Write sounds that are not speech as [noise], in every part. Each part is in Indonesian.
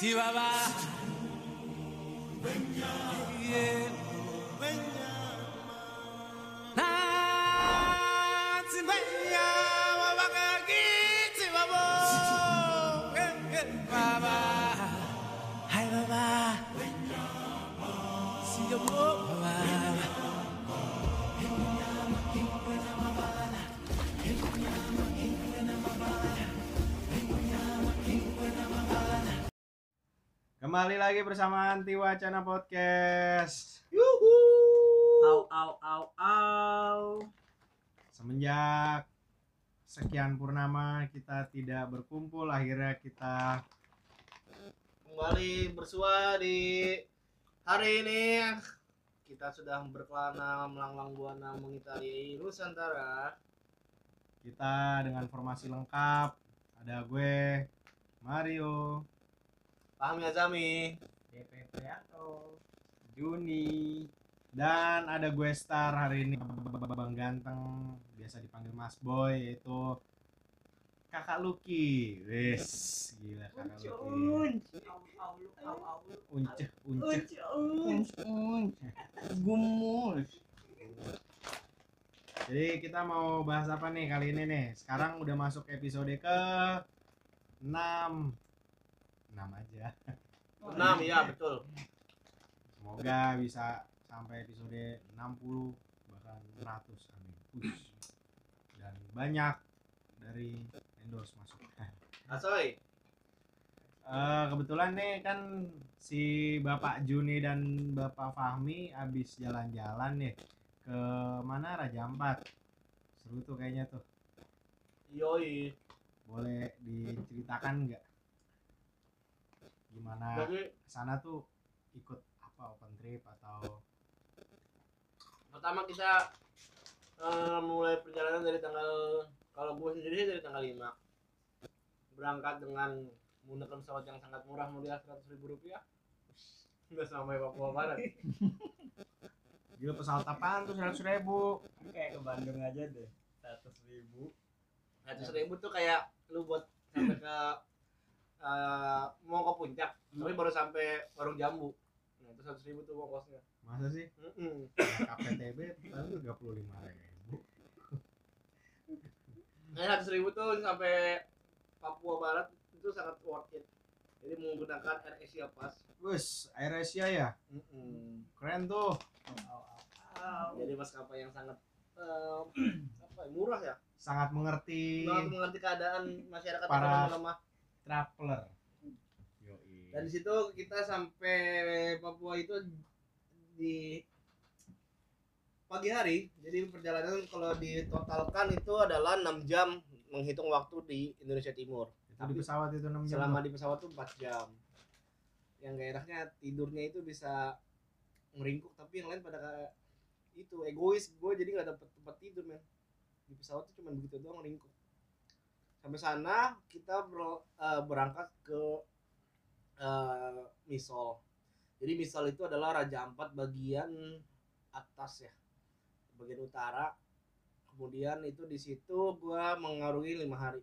Chihuahua. Kembali lagi bersama Anti Wacana Podcast. Au au au au. Semenjak sekian purnama kita tidak berkumpul, akhirnya kita Kembali bersua di hari ini kita sudah berkelana melanglang buana mengitari Nusantara. kita dengan formasi lengkap. Ada gue, Mario, Fahmi Azami. DP Prianto, Juni, dan ada gue star hari ini Bang Ganteng, biasa dipanggil Mas Boy yaitu Kakak Lucky. Wes, gila Kakak Lucky. Unceh, unceh. Gumus. Jadi kita mau bahas apa nih kali ini nih? Sekarang udah masuk episode ke 6 6 aja. Enam ya betul. Semoga bisa sampai episode 60 bahkan 100 amin. Push. Dan banyak dari endorse masuk. Asoy. Eh, kebetulan nih kan si Bapak Juni dan Bapak Fahmi habis jalan-jalan nih ke mana Raja Ampat. Seru tuh kayaknya tuh. Yoi. boleh diceritakan nggak gimana Jadi sana tuh ikut apa open trip atau pertama kita eh, mulai perjalanan dari tanggal kalau gue sendiri dari tanggal 5 berangkat dengan menggunakan pesawat yang sangat murah mulia seratus ribu rupiah [laughs] udah sampai Papua Barat gila pesawat apaan tuh seratus ribu Kayak ke Bandung aja deh. Seratus ribu. seratus ribu tuh kayak lu buat sampai ke eh, mau ke puncak tapi baru sampai warung jambu. Nah itu seratus ribu tuh ongkosnya masa sih? Mm-mm. ya, KPTB paling tiga puluh lima ribu. Nah seratus ribu tuh sampai Papua Barat itu sangat worth it. Jadi menggunakan Air Asia Pass bus Air Asia ya? Mm-mm. keren tuh. Jadi maskapai yang sangat eh, [clears throat] apa ya, murah ya? Sangat mengerti sangat mengerti keadaan masyarakat Para- lemah traveler. Yoi. dan di situ kita sampai Papua itu di pagi hari. Jadi perjalanan kalau ditotalkan itu adalah 6 jam menghitung waktu di Indonesia Timur. Itu di pesawat itu 6 jam selama di pesawat tuh 4 jam. Yang gak enaknya tidurnya itu bisa meringkuk tapi yang lain pada itu egois. Gue jadi nggak dapet tempat tidur men. Di pesawat tuh cuma begitu doang ringkuk sampai sana kita ber- eh, berangkat ke eh, Misol. Jadi Misol itu adalah Raja Ampat bagian atas ya bagian utara. Kemudian itu di situ gua mengarungi lima hari.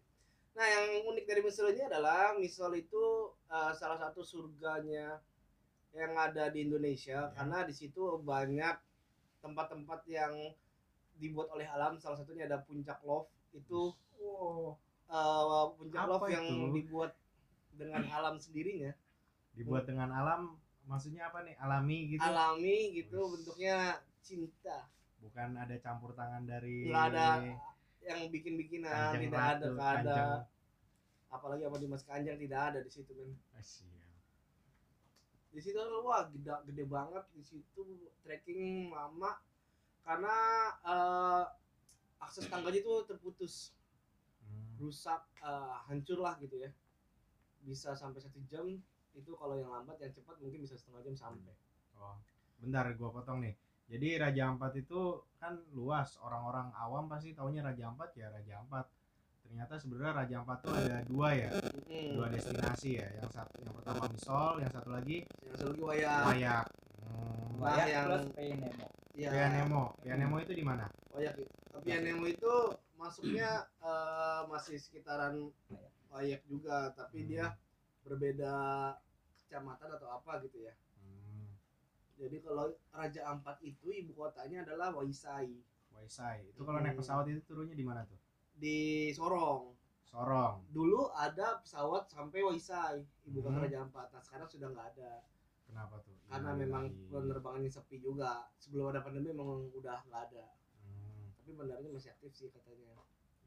Nah, yang unik dari Misol ini adalah Misol itu uh, salah satu surganya yang ada di Indonesia. Ya. karena di situ banyak tempat-tempat yang dibuat oleh alam. Salah satunya ada Puncak Love. Itu wow uh, Puncak Apa Love yang itu? dibuat dengan alam sendirinya, dibuat dengan alam maksudnya apa nih alami gitu alami gitu bentuknya cinta. bukan ada campur tangan dari Nggak ada yang bikin-bikinan, Kanjeng tidak ada, Ratu, ada. Kanjeng Apalagi apa Dimas Kanjeng tidak ada di situ, men. Siap. di situ wah gede gede banget di situ trekking lama karena eh, akses tangganya itu terputus. Rusak eh, hancur lah gitu ya bisa sampai satu jam itu kalau yang lambat yang cepat mungkin bisa setengah jam sampai Oh, bentar gua potong nih. Jadi Raja Ampat itu kan luas, orang-orang awam pasti taunya Raja Ampat ya Raja Ampat. Ternyata sebenarnya Raja Ampat tuh ada dua ya, Mm-mm. dua destinasi ya. Yang satu yang pertama Misol, yang satu lagi yang satu lagi wayang Wayak. Hmm. Wah, Banyak yang- plus Nemo. Iya. Pianemo. Pianemo itu di mana? Wayak tapi Nemo itu masuknya eh, masih sekitaran wayak juga tapi Hmm. dia berbeda kecamatan atau apa gitu ya Hmm. jadi kalau Raja Ampat itu ibu kotanya adalah Waisai Waisai. Itu kalau naik Hmm. pesawat itu turunnya di mana tuh? di Sorong Sorong. dulu ada pesawat sampai Waisai ibu kota Hmm. Raja Ampat nah sekarang sudah nggak ada Kenapa tuh? karena Gimana memang lagi? penerbangannya sepi juga sebelum ada pandemi memang udah nggak ada. Tapi bandarnya masih aktif sih katanya.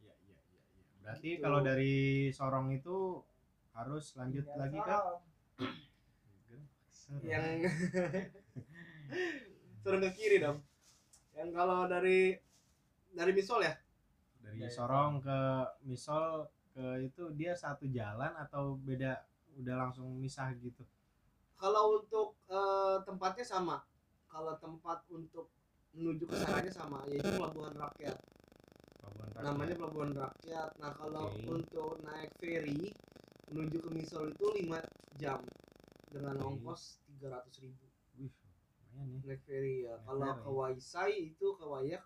Iya, iya, iya, iya. Berarti Gitu. kalau dari Sorong itu harus lanjut Ya, lagi Sorong. yang [laughs] turun ke kiri dong. Yang kalau dari dari Misol ya? Dari Dari Sorong. ke Misol ke itu dia satu jalan atau beda udah langsung misah gitu? Kalau untuk eh, tempatnya sama. Kalau tempat untuk menuju ke sananya sama yaitu pelabuhan rakyat. Pelabuhan Rakyat. namanya pelabuhan rakyat. Nah kalau Oke. untuk naik ferry menuju ke Misol itu 5 jam. Dengan Oke. ongkos 300.000 ribu. Wih, lumayan nih naik ferry ya. Naik kalau ferry. ke Waisai itu ke Wayak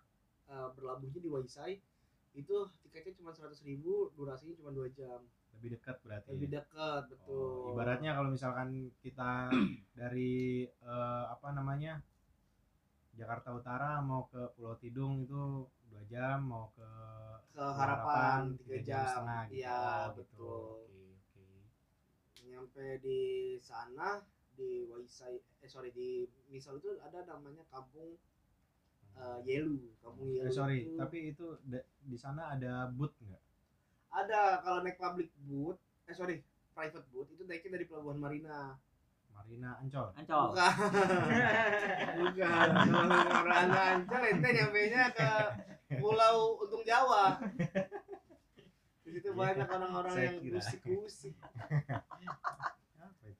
eh, berlabuhnya di Waisai itu tiketnya cuma 100.000 ribu durasinya cuma 2 jam. Lebih dekat berarti lebih dekat betul. Oh, ibaratnya kalau misalkan kita [clears throat] dari eh, apa namanya Jakarta Utara mau ke Pulau Tidung itu dua jam mau ke ke harapan tiga 3 jam, setengah gitu. iya Oh, gitu. betul Oke, oke. nyampe di sana di Waisai eh sorry di Misol itu ada namanya kampung eh, Yelu kampung Yelu Eh, sorry, itu tapi itu di sana ada booth nggak? ada kalau naik public boat eh sorry private boat itu naiknya dari pelabuhan Marina Marina Ancol. Ancol. bukan. [laughs] Bukan orang Ancol. Ente nyampe nya ke Pulau Untung Jawa. Di situ Iya, banyak orang-orang yang itu?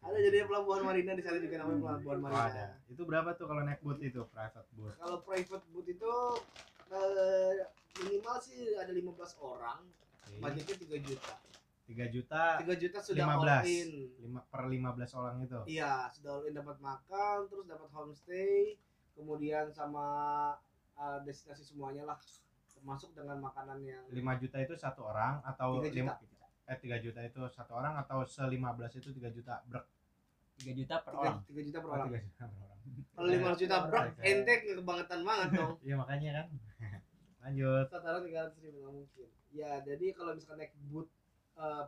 ada jadi pelabuhan Marina di sana juga namanya pelabuhan Oh, Marina. Ada. Itu berapa tuh kalau naik boot itu private boat? kalau private boat itu eh, minimal sih ada 15 orang. Budgetnya 3 juta 3 juta 3 juta sudah 15. all in 5 per 15 orang itu. iya sudah all in dapat makan terus dapat homestay kemudian sama eh, destinasi semuanya lah termasuk dengan makanan yang 5 juta itu satu orang atau 3 juta. lim- eh 3 juta itu satu orang atau se 15 itu 3 juta brek 3 juta per 3, orang. juta per Oh, orang 3 juta per orang kalau 5 juta orang. ente kebangetan banget dong [laughs] iya makanya kan [laughs] lanjut Setara tiga ratus ribu nggak mungkin. Ya jadi kalau misalkan naik boat eh,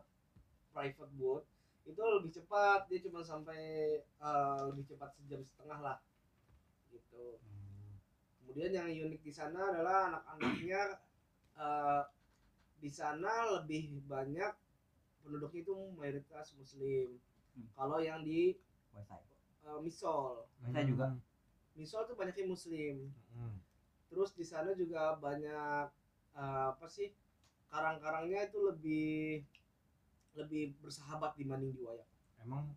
private boat itu lebih cepat dia cuma sampai eh, lebih cepat sejam setengah lah gitu. Hmm, Kemudian yang unik di sana adalah anak-anaknya eh, di sana lebih banyak penduduknya itu mayoritas muslim. Hmm. Kalau yang di Wesai. eh, Misol, Saya juga. Misol tuh banyaknya muslim. Hmm, terus di sana juga banyak eh, apa sih karang-karangnya itu lebih lebih bersahabat dibanding di Wayak emang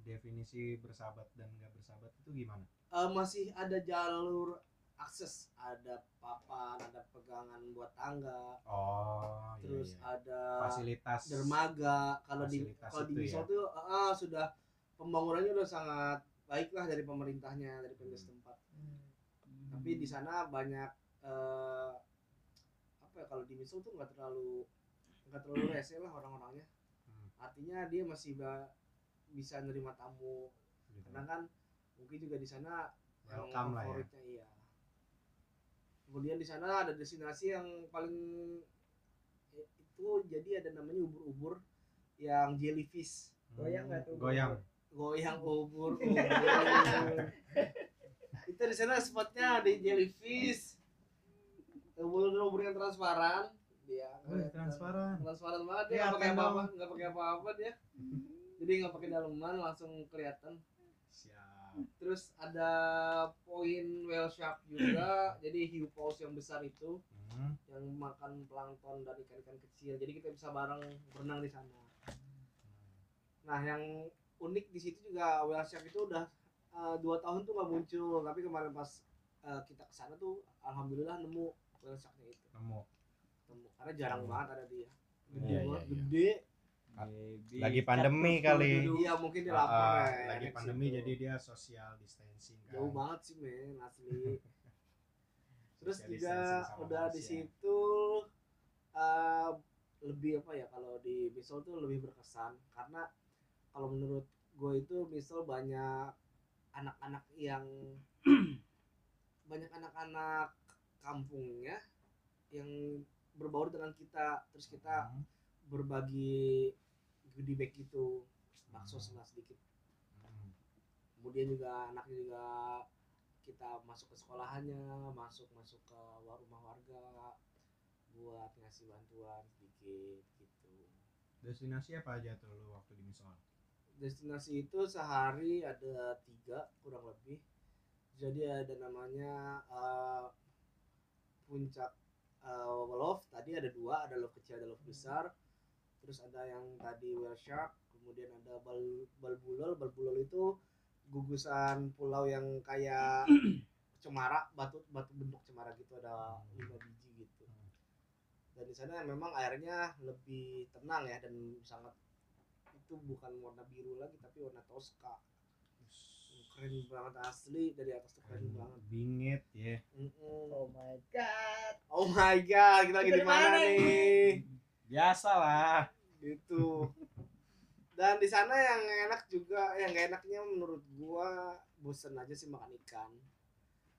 definisi bersahabat dan nggak bersahabat itu gimana? Eh, masih ada jalur akses. Ada papan ada pegangan buat tangga. Oh iya, terus iya. ada fasilitas dermaga. Kalau di kalau di itu Misol ya. tuh ah, sudah pembangunannya udah sangat baik lah dari pemerintahnya dari Hmm. pemerintah setempat tapi di sana banyak eh, apa ya kalau di Misol tuh nggak terlalu nggak terlalu [clears throat] rese lah orang-orangnya. Hmm, artinya dia masih ba- bisa nerima tamu. Gitu. karena kan mungkin juga di sana yang welcome lah ya. iya. Kemudian di sana ada destinasi yang paling eh, itu jadi ada namanya ubur-ubur yang jellyfish Goyang nggak tuh? Hmm, goyang. Goyang ubur ubur [laughs] itu di sana spotnya di jellyfish yang transparan. Dia Wih, transparan. transparan banget dia nggak pakai apa-apa nggak pakai apa-apa dia. Jadi nggak pakai daleman langsung kelihatan. Siap. Terus ada poin whale shark juga. Jadi hiu paus yang besar itu Hmm, yang makan plankton dan ikan-ikan kecil. Jadi kita bisa bareng berenang di sana. Nah yang unik di situ juga whale shark itu udah eh, dua tahun tuh nggak muncul. Tapi kemarin pas eh, kita ke sana tuh alhamdulillah nemu whale sharknya itu. Nemu. Nemu. Karena jarang Hmm. banget ada dia. Gede Iya, iya, banget iya. gede. Baby Lagi pandemi kali. iya mungkin dia Ah, lapar ah, ya, lagi pandemi situ. jadi dia social distancing kan. Jauh banget sih men asli. [laughs] Terus Social juga udah di situ eh, lebih apa ya kalau di misal tuh lebih berkesan. Karena kalau menurut gue itu misal banyak anak-anak yang [clears throat] banyak anak-anak kampungnya yang berbaur dengan kita terus kita Hmm. berbagi goodie bag gitu bakso Hmm. setengah sedikit Hmm. kemudian juga anaknya juga kita masuk ke sekolahannya masuk masuk ke rumah warga buat ngasih bantuan sedikit gitu Destinasi apa aja tuh lu waktu di Misol? destinasi itu sehari ada tiga kurang lebih jadi ada namanya eh, puncak eh, love. Tadi ada dua ada love kecil ada love besar. Terus ada yang tadi whale shark kemudian ada bal balbulol. Balbulol itu gugusan pulau yang kayak [clears throat] cemara batu batu bentuk cemara gitu ada lima biji gitu. Dan di sana memang airnya lebih tenang ya dan sangat itu bukan warna biru lagi tapi warna toska keren banget asli dari atas tuh keren banget Bingit ya. Mm-mm. Oh my god. oh my god kita lagi di mana nih [laughs] Biasa lah. gitu dan di sana yang enak juga yang gak enaknya menurut gua bosen aja sih makan ikan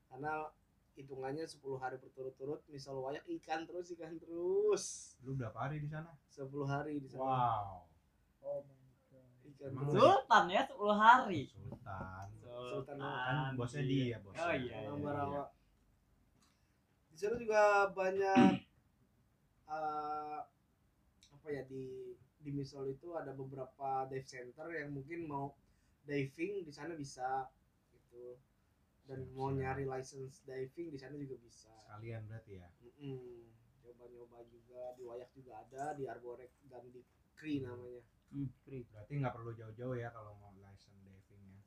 karena hitungannya 10 hari berturut-turut misal wayak ikan terus ikan terus Lu berapa hari di sana? 10 hari di sana Wow. Oh my god. ikan Emang terus Sultan ya 10 hari. Sultan. Sultan Kan bosnya dia, bosnya. Oh iya. Orang iya. Barawa. Di sana juga banyak [clears throat] eh, apa ya di di Misol itu ada beberapa dive center yang mungkin mau diving di sana bisa gitu dan Siap, mau siap. nyari license diving di sana juga bisa. Sekalian berarti ya. Mm-mm. Coba-nyoba juga di Wayak juga ada di Arborek dan di Kri namanya. Hmm. Berarti nggak perlu jauh-jauh ya kalau mau license diving ya.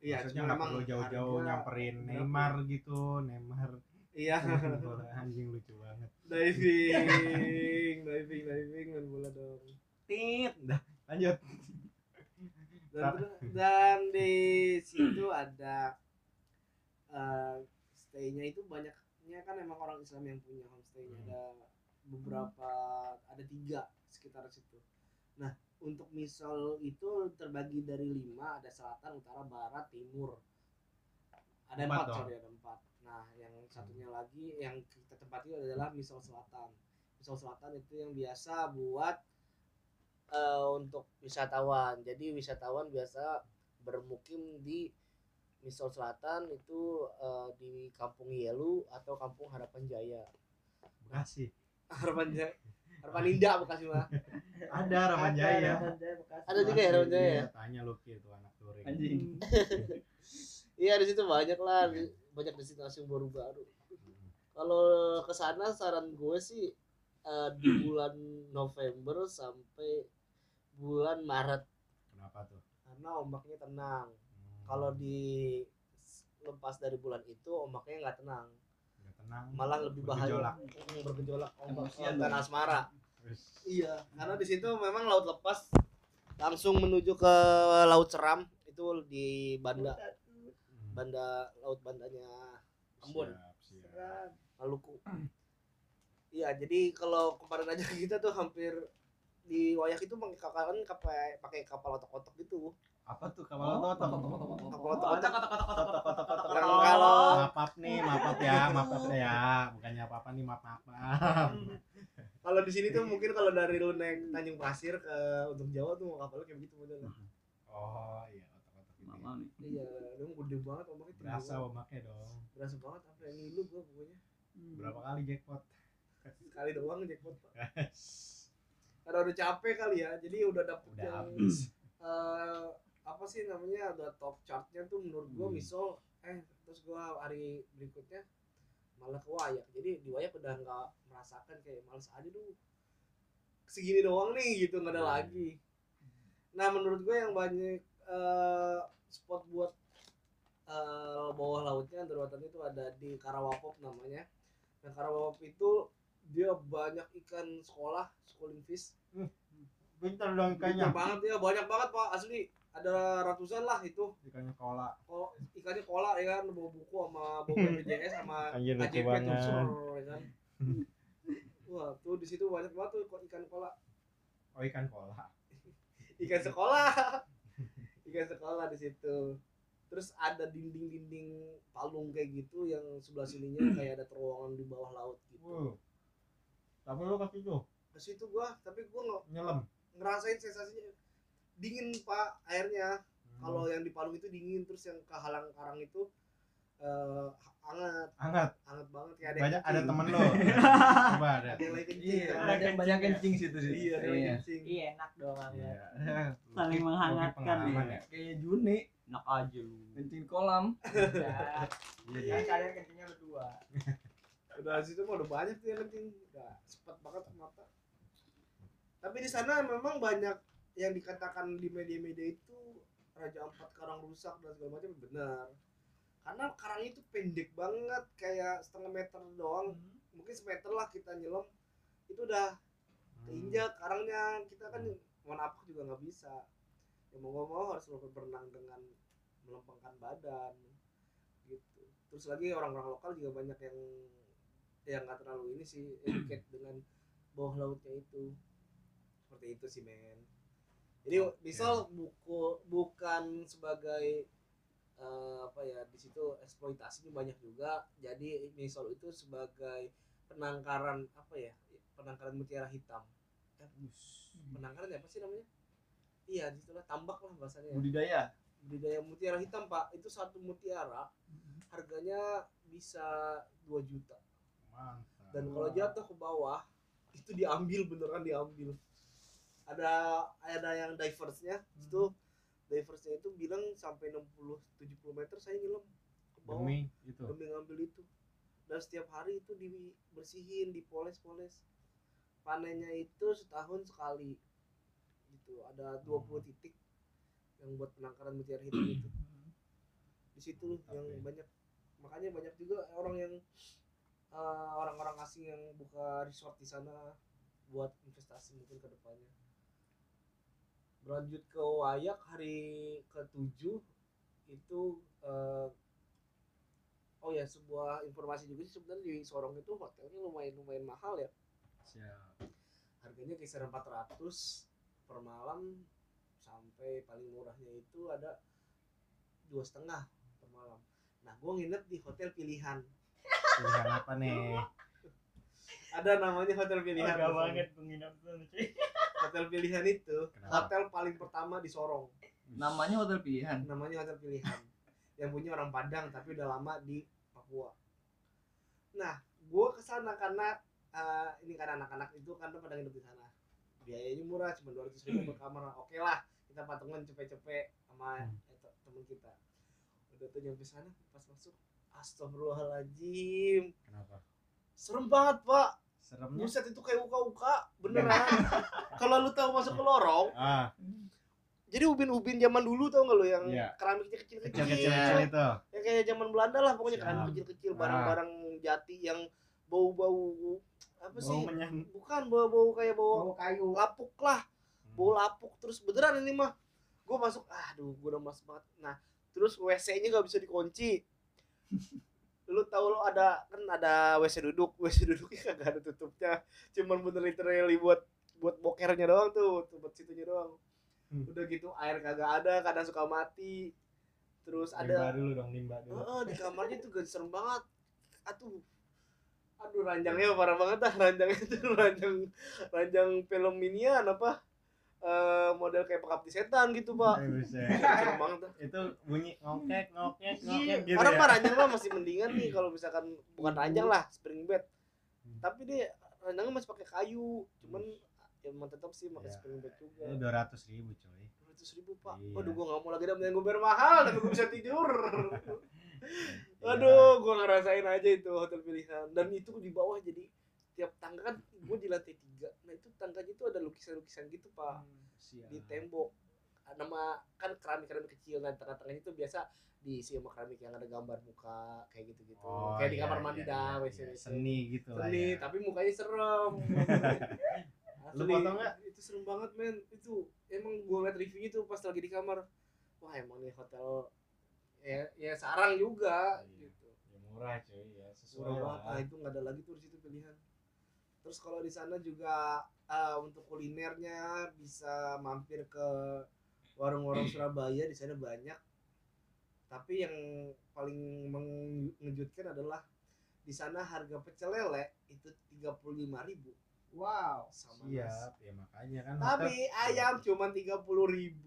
Iya, Maksudnya nggak memang perlu jauh-jauh nyamperin Neymar ya? gitu, Neymar. Iya. Bola anjing lucu banget. diving, diving, diving main bola dong. Tit, dah lanjut. dan, dan di situ ada eh stay-nya itu banyaknya kan emang orang Islam yang punya homestay-nya Hmm. ada beberapa ada tiga sekitar situ nah untuk misal itu terbagi dari lima ada selatan utara barat timur ada Empat sorry ada empat nah yang satunya lagi yang kita tempati adalah misal selatan misal selatan itu yang biasa buat eh, untuk wisatawan. Jadi wisatawan biasa bermukim di Misol Selatan itu eh, di Kampung Yelu atau Kampung Harapan Jaya. Bekasi. [laughs] Harapan Jaya. Indah Bekasi mah. Ada Ramanjaya. Ada juga ya Harapan Jaya. Iya, ya? Tanya lu Ki, tuh anak touring. Anjing. [laughs] Iya di situ banyak lah, di- banyak destinasi yang baru-baru. Kalau ke sana saran gue sih eh, di [clears throat] bulan November sampai bulan Maret Kenapa tuh? karena ombaknya tenang. Hmm, Kalau di lepas dari bulan itu ombaknya nggak tenang. Tenang, malah lebih bahaya. bergejolak. Mm, bergejolak. Ombak Emosian lautan dong. asmara. Terus, iya karena di situ memang laut lepas langsung menuju ke laut seram itu di banda. Banda. Laut bandanya Ambon. Siap, siap. Maluku. Iya jadi kalau kemarin aja [laughs] kita tuh hampir di wayak itu pakai kapal pakai pakai kapal otok-otok gitu Apa tuh kapal otot? kapal otok-otok Otot-otot. yang kalau Maaf nih, maaf ya, maaf ya. Bukannya apa-apa nih, maaf maaf. kalau di sini tuh mungkin kalau dari lu naik Tanjung Pasir ke untuk Jawa tuh kapalnya kayak begitu modelnya Oh iya, otot-otot ini. Mama nih. Iya, dong gede banget ombaknya Berasa banget. ombaknya dong. Berasa banget sampai ngilu gua pokoknya. Berapa kali jackpot? Sekali doang jackpot, Pak. Karena udah capek kali ya. Jadi udah dapet Udah yang habis. eh, apa sih namanya udah top chartnya tuh menurut gua Hmm. misal eh terus gua hari berikutnya malah ke Wayak. Jadi di Wayak udah nggak merasakan kayak males aja dulu. Segini doang nih gitu nggak ada Hmm. lagi. Nah menurut gue yang banyak eh, spot buat eh, bawah lautnya daratan itu ada di Karawapop namanya. Nah Karawapop itu dia banyak ikan sekolah, schooling fish. Pintar dong Banyak ikannya. banget ya, banyak banget pak asli. Ada ratusan lah itu. Ikannya kola. Kalau ikannya kola ya kan, bawa buku sama bawa BPJS sama [laughs] KJP tuh ya kan. [laughs] wah tuh di situ banyak banget tuh ikan kola Oh ikan kola. [laughs] ikan sekolah ikan sekolah di situ terus ada dinding-dinding palung kayak gitu yang sebelah sininya [clears throat] kayak ada terowongan di bawah laut gitu Wow. Tapi lu ke situ ke situ gua tapi gua nggak nyelam. ngerasain sensasinya dingin pak airnya Hmm. kalau yang di palung itu dingin terus yang ke halang karang itu eh, hangat hangat. hangat banget kayak ada Banyak yang ada temen lu. [laughs] Coba ada. ada yang lagi kencing Iya, kan? banyak banyak kencing situ sih. iya ada yang lagi kencing Iya enak dong hangat. Iya. [laughs] Saling menghangatkan. ya. Kayak Juni Enak aja lu. kencing kolam. Iya, [laughs] Kan iya. kalian kencingnya berdua. udah situ mah udah banyak tuh yang kencing udah sepet banget mata tapi di sana memang banyak yang dikatakan di media-media itu Raja Ampat karang rusak dan segala macam benar. Karena karang itu pendek banget kayak setengah meter doang. Mungkin semeter lah kita nyelam. Itu udah keinjak karangnya. Kita kan mau napak juga nggak bisa. Ya mau nggak mau harus berenang dengan melempengkan badan gitu. Terus lagi orang-orang lokal juga banyak yang yang nggak terlalu ini sih educate dengan bawah lautnya itu. Seperti itu sih men jadi Oke. misal buku bukan sebagai eh, apa ya di situ eksploitasinya banyak juga. Jadi misal itu sebagai penangkaran apa ya penangkaran mutiara hitam. Eh, penangkaran apa sih namanya? Iya di situlah tambak lah bahasanya Budidaya. budidaya mutiara hitam pak. Itu satu mutiara harganya bisa 2 juta. Mantap. dan kalau jatuh ke bawah itu diambil beneran diambil ada ada yang diversnya itu diversnya itu bilang sampai 60 70 meter saya nyelam ke bawah demi itu. demi ngambil itu. Dan setiap hari itu dibersihin dipoles-poles. Panennya itu setahun sekali. Gitu ada 20 titik yang buat penangkaran mutiara hitam itu. Di situ yang ya. banyak makanya banyak juga orang yang eh, orang-orang asing yang buka resort di sana buat investasi mungkin ke depannya berlanjut ke Wayak hari ke-7 itu eh, oh ya sebuah informasi juga sih sebenarnya di Sorong itu hotelnya lumayan lumayan mahal ya Siap. harganya kisaran 400 per malam sampai paling murahnya itu ada dua setengah per malam nah gue nginep di hotel pilihan Pilihan apa nih? [laughs] ada namanya hotel pilihan Agak banget penginap tuh cuy. Hotel pilihan itu Kenapa? hotel paling pertama di Sorong Namanya hotel pilihan. namanya hotel pilihan yang punya orang Padang tapi udah lama di Papua nah gue ke sana karena eh, ini kan anak-anak itu kan pada nginep di sana biayanya murah cuma dua ratus ribu per kamar oke lah kita patungan cepet-cepet sama Hmm. eh, te- temen kita udah tuh nyampe sana pas masuk astagfirullahaladzim Kenapa? serem banget pak Seremnya? buset itu kayak uka-uka beneran [laughs] kalau lu tahu masuk ke lorong Ah, jadi ubin-ubin zaman dulu tau nggak lu yang Iya. keramiknya kecil-kecil kecil-kecil itu. ya kayak zaman Belanda lah pokoknya keramik kecil-kecil Ah. barang-barang jati yang bau-bau apa sih Bau menyan. bukan bau-bau kayak bau Bawa kayu. lapuk lah bau lapuk terus beneran ini mah gue masuk aduh gue udah mas banget nah terus WC nya nggak bisa dikunci lu tahu lo ada kan ada WC duduk. [laughs] WC duduknya kagak ada tutupnya. Cuman bener literally buat buat bokernya doang tuh buat situnya doang. Hmm. udah gitu air kagak ada kadang suka mati. Terus Limba ada dulu dong, limba dulu. Heeh, di kamarnya tuh serem banget. Aduh. Aduh ranjangnya parah banget dah [laughs] ranjangnya tuh ranjang ranjang film minian apa eh model kayak pengabdi setan gitu pak buset. [laughs] serem banget dah itu bunyi ngokek ngokek Iya, ngokek gitu orang ya. mah ranjang mah masih mendingan nih kalau misalkan bukan ranjang lah spring bed Hmm. tapi dia ranjangnya masih pakai kayu cuman ya emang tetap sih pakai Ya. spring bed juga Ini dua ratus ribu coy. ratus ribu pak Iya. waduh gua nggak mau lagi dah yang gue bayar mahal tapi gue bisa tidur [laughs] Iya. aduh gua ngerasain aja itu hotel pilihan dan itu di bawah jadi tiap tangga kan gue di lantai tiga nah itu tangganya itu ada lukisan-lukisan gitu pak Siap. di tembok nama kan keramik-keramik kecil nah tengah-tengahnya itu biasa diisi sama keramik yang ada gambar muka kayak gitu-gitu Oh, kayak di iya, kamar iya, mandi iya, dah iya. WC WC Seni gitu lah Seni, ya. tapi mukanya serem [laughs] Lu foto nggak? itu serem banget men itu emang gue ngeliat reviewnya tuh pas lagi di kamar wah emang nih hotel ya ya sarang juga Iya. gitu Ya murah cuy ya, sesuai Murah lah. banget. Nah, itu nggak ada lagi tuh di situ pilihan terus kalau di sana juga eh, untuk kulinernya bisa mampir ke warung-warung Surabaya di sana banyak. Tapi yang paling mengejutkan adalah di sana harga pecel lele itu 35.000 Wow. sama siap ya makanya kan Tapi hotel- ayam cuma 30.000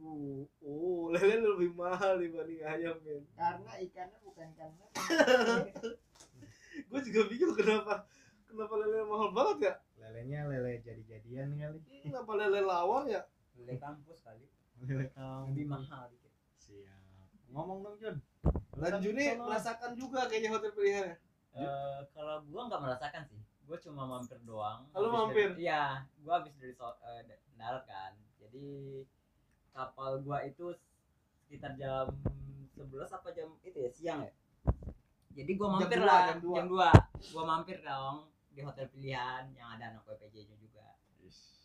Oh, lele lebih mahal dibanding ayam, men. Karena ikannya bukan karena [laughs] Gue juga bingung kenapa kenapa lele mahal banget ya? lelenya lele jadi-jadian kali Kenapa lele lawar ya? Lele kampus kali. lele kamu Lebih mahal dikit. siap ngomong dong Jun Dan Juni merasakan juga kayaknya hotel pilihan. Eh, kalau gua nggak merasakan sih gue cuma mampir doang Kalau mampir? iya gua habis dari so, da- darat kan jadi kapal gua itu sekitar jam 11 apa jam itu ya siang ya jadi gua Jam mampir dua, lah jam dua. jam 2 gua mampir dong di hotel pilihan yang ada anak PPJ nya juga.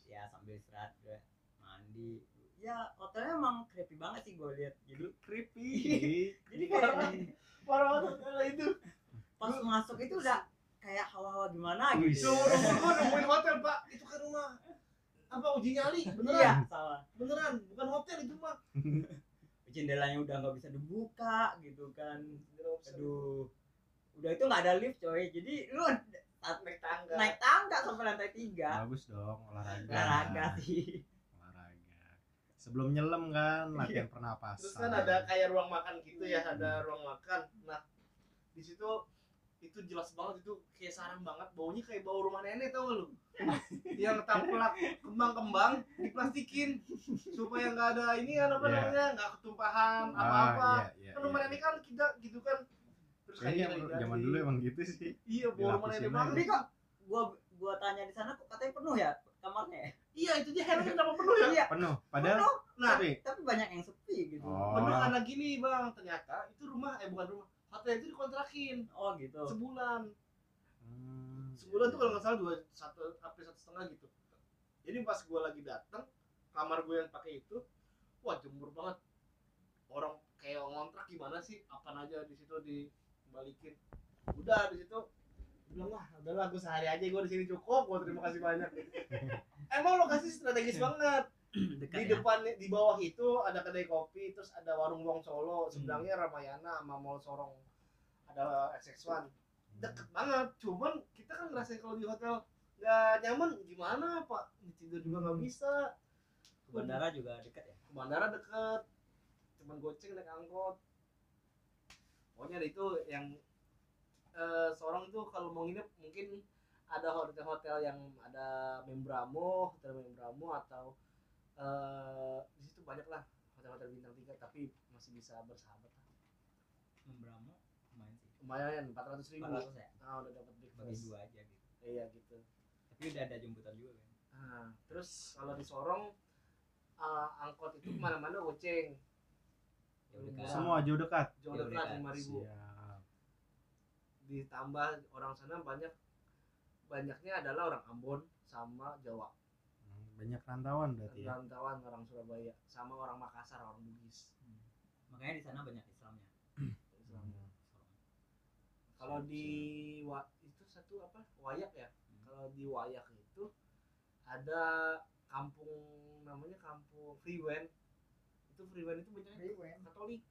Ya sambil istirahat juga mandi. Ya hotelnya emang creepy banget sih gue lihat. Jadi creepy. [laughs] Jadi kayak [laughs] Parah. Banget hotel itu. pas masuk itu udah kayak hawa-hawa gimana gitu. Tuh, gue [laughs] nemuin hotel, Pak. Itu kan rumah apa uji nyali? Beneran? iya salah. Beneran, bukan hotel itu, Pak. jendelanya udah nggak bisa dibuka gitu kan. Aduh. Udah itu nggak ada lift coy. Jadi lu naik tangga. naik tangga sampai lantai tiga. Bagus dong olahraga. Olahraga sih. Olahraga. Sebelum nyelam kan latihan pernapasan. Terus kan ada kayak ruang makan gitu ya, ada ruang makan. Nah, di situ itu jelas banget itu kayak sarang banget. Baunya kayak bau rumah nenek tau gak lu? [laughs] Yang taplak kembang-kembang diplastikin. Supaya nggak ada ini kan apa Iya. namanya nggak ketumpahan Ah, apa-apa. iya, iya, kan rumah iya. nenek kan kita gitu kan terus Kayaknya kayak zaman dulu emang gitu sih. Iya aja. banget tapi kok gua gua tanya di sana kok katanya penuh ya kamarnya ya? Iya itu dia heran kenapa penuh ya? Iya. Penuh. Padahal penuh. Nah tapi tapi banyak yang sepi gitu. Oh. penuh karena gini bang. Ternyata itu rumah eh bukan rumah. Hotel itu dikontrakin. Oh gitu. Sebulan. Hmm, sebulan tuh iya, kalau nggak salah dua satu sampai satu setengah gitu. Jadi pas gue lagi datang kamar gue yang pakai itu wah jemur banget. Orang kayak ngontrak gimana sih? Apa aja di situ dibalikin udah di situ bilang wah udahlah gue sehari aja gue di sini cukup gue terima kasih banyak. [laughs] Emang lokasi strategis banget. [clears throat] Dekat di ya? depan di bawah itu ada kedai kopi terus ada warung Wong Solo. Seberangnya Ramayana sama Mall Sorong. Ada XX1 deket banget cuman kita kan ngerasain kalau di hotel nggak nyaman gimana pak? Tidur juga nggak bisa. Ke bandara juga dekat ya? Ke bandara deket. Cuman goceng naik angkot pokoknya ada itu yang eh, seorang tuh kalau mau nginep mungkin ada hotel-hotel yang ada membramo hotel membramo atau eh di situ banyak lah hotel-hotel bintang tiga tapi masih bisa bersahabat lah. membramo? Lumayan sih. Lumayan empat ratus ribu. 400 ya? Ah udah dapat bagi breakfast dua aja gitu. Iya gitu. Tapi udah ada jemputan juga kan? Nah, terus kalau di Sorong eh, angkot itu ke mana-mana goceng ya udah kan semua jauh dekat. Jauh dekat dekat. lima ribu. Siap. Ditambah orang sana banyak banyaknya adalah orang Ambon sama Jawa. Hmm, banyak rantauan berarti ya? Rantauan orang Surabaya sama orang Makassar orang Bugis. Makanya di sana banyak Islamnya. [clears throat] Hmm. kalau di wa, itu satu apa? Wayak ya? Hmm. kalau di Wayak itu ada kampung namanya kampung Freewen itu Freewen itu banyaknya Katolik.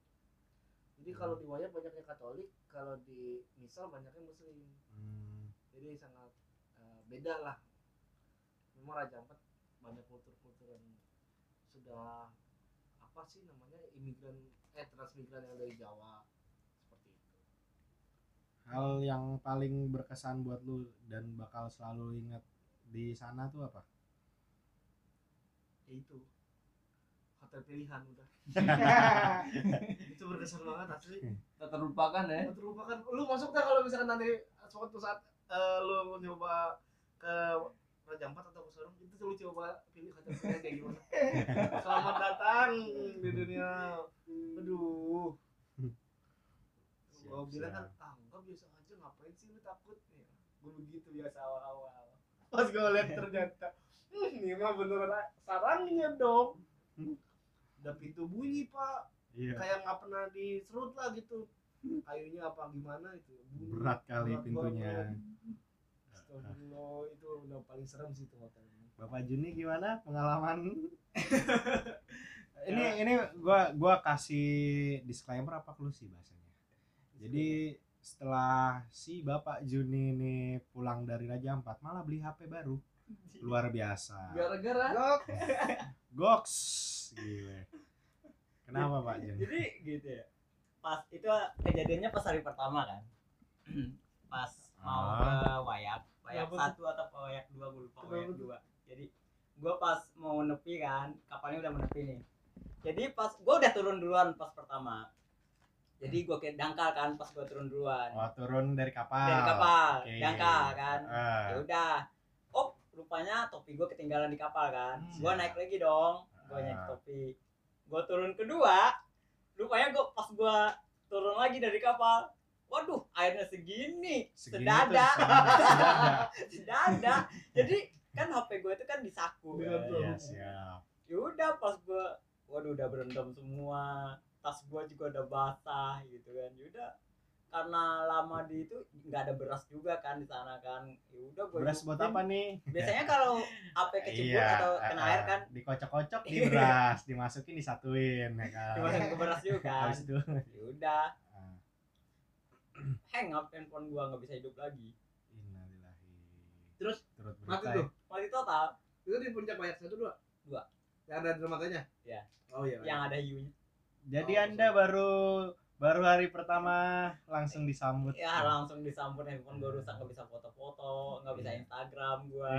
Jadi kalau di Wayak banyaknya Katolik kalau di Misal banyaknya Muslim. Hmm, jadi sangat eh, beda lah. Memang Raja Ampat banyak kultur-kultur yang sudah apa sih namanya imigran eh transmigran yang dari Jawa seperti itu. Hal yang paling berkesan buat lu dan bakal selalu ingat di sana tuh apa? Ya itu hotel pilihan udah [laughs] [laughs] itu berkesan banget asli. Tak terlupakan ya. Nggak terlupakan. Lu masuk dah kalau misalkan nanti suatu saat eh, lu nyoba ke Raja Ampat atau ke Sorong itu lu coba pilih pilihan kayak gimana. [laughs] Selamat datang di dunia. Aduh. Gua Siap, bilang kan ah enggak biasa aja ngapain sih lu takut? Ya gue begitu biasa awal-awal. Pas gue lihat ternyata hmm, ini mah beneran sarangnya dong udah pintu bunyi pak iya kayak nggak pernah diserut lah gitu kayunya apa gimana itu bunyi berat kali berat pintunya. [laughs] Astagfirullah, itu udah paling serem sih itu hotel. Bapak Juni gimana pengalaman? [laughs] ini ini gua gua kasih disclaimer apa sih bahasanya. Jadi setelah si Bapak Juni ini pulang dari Raja Ampat malah beli HP baru. [laughs] Luar biasa. Gara-gara Gok. Goks. Gile. Kenapa Pak Juni? jadi gitu ya pas itu kejadiannya pas hari pertama kan [clears throat] pas mau Ah. ke wayak wayak Kenapa satu atau ke wayak dua gue lupa wayak dua jadi gue pas mau nepi kan kapalnya udah menepi nih jadi pas gue udah turun duluan pas pertama jadi gue kayak dangkal kan pas gue turun duluan Oh, turun dari kapal. dari kapal Oke. dangkal kan Ah. ya udah oh rupanya topi gue ketinggalan di kapal kan Hmm. gue naik lagi dong gue naik Ah. topi gue turun kedua rupanya gue pas gue turun lagi dari kapal waduh airnya segini, Segini sedada [laughs] sedada. jadi kan hp gue itu kan di saku Iya, kan. tuh. Iya, siap. ya udah pas gue waduh udah berendam semua tas gue juga udah basah gitu kan ya udah karena lama di itu nggak ada beras juga kan di sana kan ya udah gue Beras buat apa nih? biasanya kalau HP kecebur Iya, atau kena ah, air kan dikocok-kocok [laughs] di beras, dimasukin disatuin ya kan. dimasukin ke beras juga kan Habis itu ya udah ah, hang up handphone gua nggak bisa hidup lagi innalillahi. Terus turut mati tuh. ya. mati total Itu di puncak bayar satu dua. Dua. Yang ada dermatanya. Iya. Oh iya. yang ada hiunya Jadi Oh, Anda baru baru hari pertama langsung disambut. ya langsung disambut handphone gua rusak nggak bisa foto-foto nggak bisa Iya. Instagram gua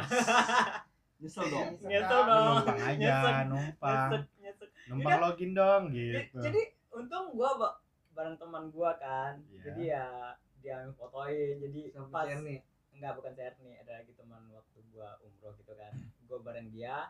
[laughs] nyesel dong. nyesel dong numpang aja, Nyesek. numpang. nyesek nyesek Numpang login dong gitu. jadi untung gua ba- bareng teman gua kan Iya. jadi ya dia yang fotoin jadi pas nih. enggak bukan saya nih ada lagi teman waktu gua umroh gitu kan gua bareng dia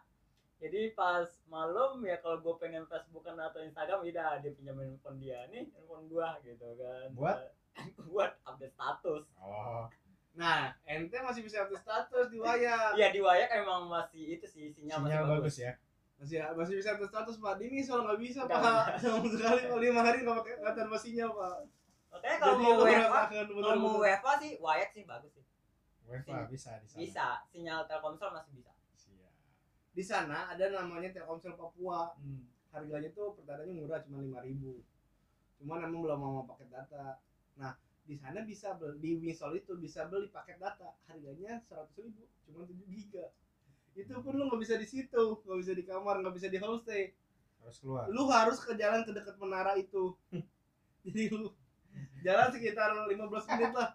jadi pas malam ya kalau gua pengen Facebookan atau Instagram udah dia pinjamin handphone dia nih handphone gua gitu kan Buat? [laughs] buat update status Oh, Nah, ente masih bisa update status di wayang. [laughs] Iya di wayak emang masih itu sih sinyal, masih sinyal bagus. bagus ya. Masih masih bisa update status Pak. Ini soal nggak bisa Pak. [laughs] Sama sekali Pak. Lima hari nggak pakai nggak tanpa sinyal Pak. Makanya kalau Jadi mau WFA, kalau mau. WFA sih wayak sih bagus sih. WiFi bisa di sana. Bisa, sinyal Telkomsel masih bisa. Di sana ada namanya Telkomsel Papua. Harganya tuh perdananya murah cuma lima ribu. Cuman emang belum mau paket data. Nah, di sana bisa beli, di Wisol itu bisa beli paket data harganya seratus ribu cuma 7 giga itu pun lu nggak bisa di situ nggak bisa di kamar nggak bisa di homestay Harus keluar. lu harus ke jalan ke dekat menara itu [laughs] jadi lu jalan sekitar 15 menit lah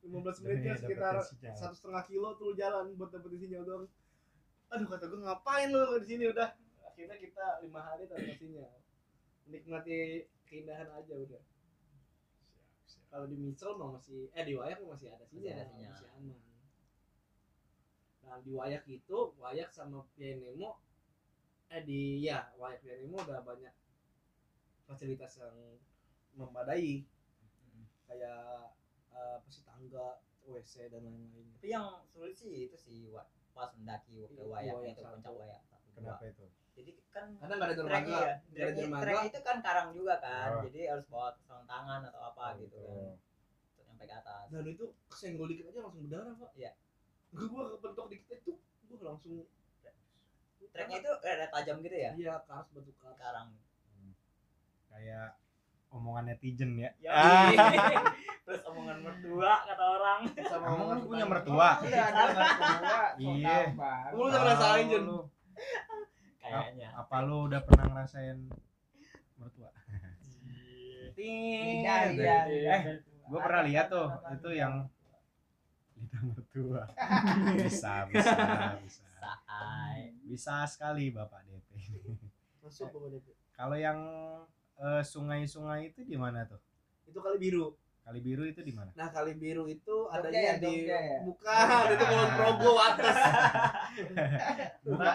[laughs] 15 menit kan sekitar satu setengah kilo tuh jalan buat dapetin sinyal doang aduh kata gue ngapain lu di sini? Udah. Akhirnya kita lima hari tanpa sinyal nikmati keindahan aja udah. Siap, siap. kalau di Misel mah masih eh di Wayak masih ada sinyal ada sinyal. masih aman. Nah di Wayak itu Wayak sama Pianemo eh di ya Wayak Pianemo udah banyak fasilitas yang memadai. Kayak eh, apa sih tangga WC dan lain-lain Tapi yang sulit sih itu sih pas mendaki ke Iya, wayak itu puncak dua. Kenapa itu? Jadi kan karena nggak ada trek dermaga ya, nggak ada trek, dermaga trek itu kan karang juga kan, Oh. jadi harus bawa sarung tangan atau apa gitu kan, untuk sampai ke atas. dan itu kesenggol dikit aja langsung berdarah pak Iya. gue kepentok dikit itu gue langsung Treknya itu ada tajam gitu ya, iya batu kars karang. Kayak omongan netizen ya. Ya, [laughs] Ah. Terus omongan mertua kata orang. sama omongan lu punya mertua? Udah ada mertua. Iya. Lu udah ngerasain, Jun? Lu, Kayaknya. apa lu udah pernah ngerasain mertua? Tidak, Iya, iya. Eh, Gue pernah lihat tuh, itu yang lidah mertua. [laughs] bisa, bisa, bisa. Bisa sekali Bapak DP. masuk pokoknya itu Kalau yang eh, sungai-sungai itu di mana tuh? itu kali biru Kali biru itu di mana? nah kali biru itu adanya ya, di Jogja ya? bukan itu kalau Progo atas [laughs] Bukan,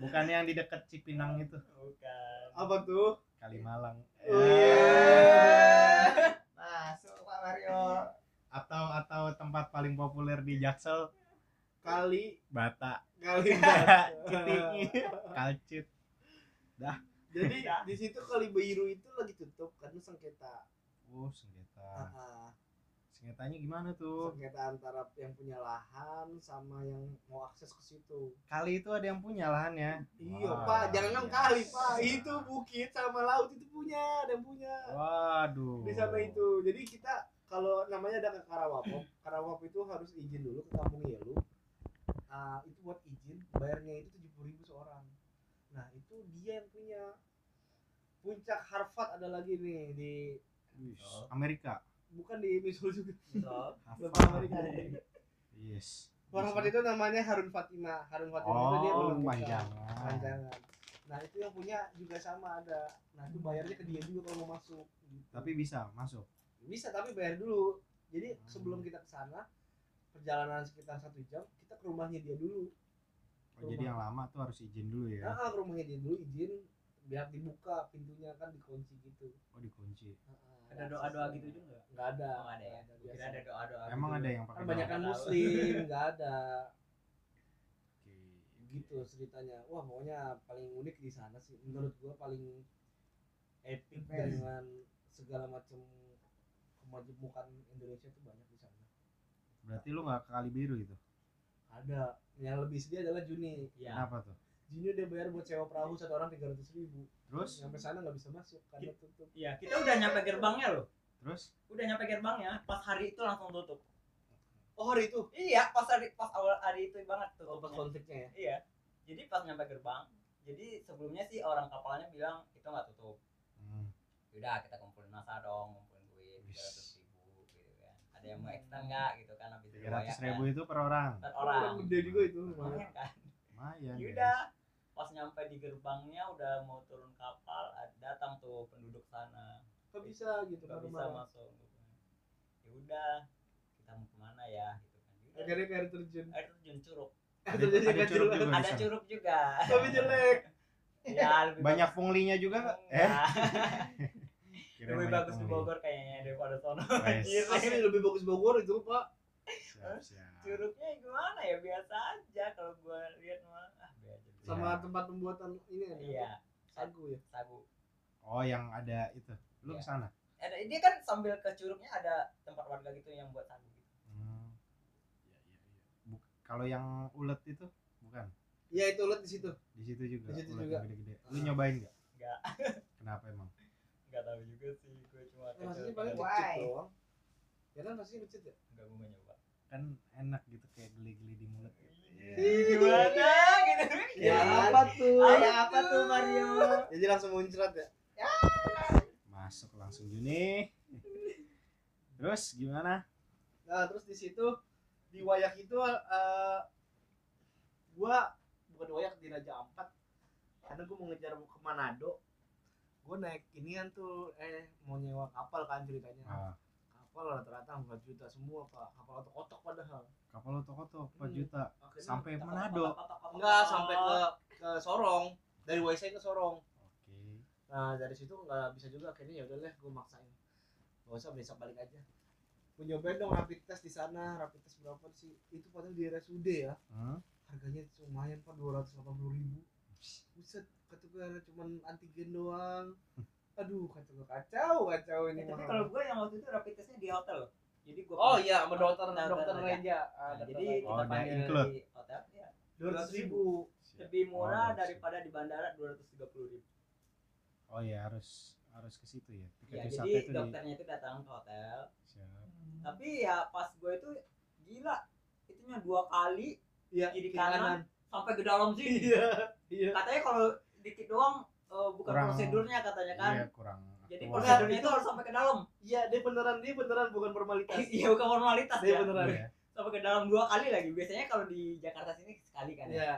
bukan yang di dekat Cipinang itu, Bukan. apa tuh Kalimalang. Oh, iya. Masuk Pak Mario. Atau atau tempat paling populer di Jaksel, kali Bata, kali [laughs] Citingi, Kalcit. Jadi [laughs] di situ kali biru itu lagi tutup karena sengketa Oh, sengketa. Ah. Sengketanya gimana tuh? sengketa antara yang punya lahan sama yang mau akses ke situ Kali itu ada yang punya lahannya. iya Wah, pak jangan enam kali biasa. pak itu bukit sama laut itu punya ada yang punya Waduh. di sana itu jadi kita kalau namanya ada ke Karawapop Karawapop itu harus izin dulu ke kampung Yelu Ah, itu buat izin bayarnya itu nah itu dia yang punya. Puncak Harvard ada lagi nih di Wih, Amerika. bukan di Missouri juga. [laughs] Amerika. Yes. Harvard itu namanya Harun Fatima Harun Fatima itu dia Oh, belum panjangan. panjangan nah itu yang punya juga sama ada. Nah itu bayarnya ke dia juga kalau mau masuk. Gitu. Tapi bisa masuk. bisa tapi bayar dulu. Jadi Hmm. sebelum kita ke sana perjalanan sekitar satu jam kita ke rumahnya dia dulu Oh, jadi yang lama tuh harus izin dulu ya. nah, ke rumahnya dia dulu izin biar dibuka pintunya kan dikunci gitu Oh, dikunci. ada doa-doa gitu juga nggak ada Oh, nggak ada ya? kira ada doa-doa Emang gitu. ada yang kan pakai banyak kan Nggak tahu. muslim nggak ada Oke. gitu ceritanya wah pokoknya paling unik di sana sih menurut gua paling epic Best. dengan segala macam kemajemukan Indonesia tuh banyak di sana Berarti lu nggak ke Kali Biru itu? Ada yang lebih sedih adalah Juni Iya. Kenapa tuh? Juni udah bayar buat sewa perahu satu orang tiga ratus ribu Terus? sampai sana nggak bisa masuk karena tutup Iya, kita udah nyampe gerbangnya loh. Terus? Udah nyampe gerbangnya, pas hari itu langsung tutup. oh hari itu Iya, pas hari pas awal hari itu banget oh, pas konfliknya ya Iya. Jadi pas nyampe gerbang, jadi sebelumnya sih orang kapalnya bilang itu nggak tutup. Hmm. Yaudah kita kumpulin masa dong, kumpulin duit tiga ratus. Ada yang mau ekstra nggak gitu kan habis Tiga ratus ribu itu per orang. per orang. Orang gede juga itu Lumayan kan. Lumayan. Yaudah, pas nyampe di gerbangnya udah mau turun kapal, ada- datang tuh penduduk sana. nggak bisa gitu kan bisa masuk. Ya udah, kita mau ke mana ya gitu kan. Yaudah, akhirnya ke air terjun air terjun curug. Ada- ada kan curug juga. Ada curug juga. tapi jelek [laughs] ya, lebih Banyak punglinya juga nggak? Eh? [laughs] Lebih bagus di. Bogor kayaknya daripada sono. Wes. [laughs] Anjir. asli lebih bagus Bogor itu pak Siap, siap. Curugnya gimana ya biasa aja kalau gua lihat mah ah. Iya. sama tempat pembuatan ini kan Iya, sagu ya sagu. Oh, yang ada itu. Lu Iya. ke sana? Ada dia kan sambil ke curugnya ada tempat warga gitu yang buat sagu gitu. Hmm. Iya, iya, iya. Buk- Kalau yang ulet itu bukan? iya itu lihat di situ Di situ juga. Di situ ulet juga. gede-gede. Lu nyobain nggak? Enggak, Kenapa emang? Enggak tahu juga sih gua cuma Eh, curug paling Why? doang ya kan kecil ya enggak gua nggak nyoba. Kan enak gitu kayak geli-geli di mulut. Ih, Gimana gitu. ya Iya. apa tuh Ada apa tuh Mario? jadi langsung muncrat ya Masuk langsung Juni. Terus gimana? Nah, terus di situ di Wayak itu eh gua bukan Wayak di Raja Ampat. Karena gua mau ngejar ke Manado. Gua naik inian tuh eh mau nyewa kapal kan ceritanya. Ah, Kapal rata-rata 4 juta semua, Pak. Kapal otok-otok padahal. kapal otok-otok 4 Hmm. juta Akhirnya sampai Manado. enggak sampai ke ke Sorong. Dari WC ke Sorong. Oke. Nah, dari situ nggak bisa juga akhirnya ya udah deh gua maksain. Gak usah besok balik aja. Gua nyobain dong rapid test di sana, rapid test berapa sih? Itu padahal di RSUD ya. Hmm? harganya lumayan pak dua ratus delapan puluh ribu buset kata gue cuman antigen doang aduh kata gue kacau kacau Eh, ini tapi kalau gue yang waktu itu rapid testnya di hotel. Jadi gue oh iya sama dokter Dokter dokter Reja. Reja Nah, jadi Oh, kita udah panggil include. di hotel ya. dua ratus ribu Lebih murah Oh, daripada di bandara dua ratus tiga puluh ribu. Oh iya harus harus ke situ ya. Tiket Ya, jadi itu di dokternya itu datang ke hotel. Siap. Tapi ya pas gue itu gila, itunya dua kali iya Kiri kiri kanan. sampai ke dalam sini. iya iya Katanya kalau dikit doang eh, bukan Kurang- prosedurnya katanya kan. Iya, kurang Jadi prosedurnya itu harus sampai ke dalam. iya dia beneran dia beneran bukan formalitas [laughs] Iya bukan formalitas dia ya. beneran Iya. Sampai ke dalam dua kali lagi. Biasanya kalau di Jakarta sini sekali kan. ya. iya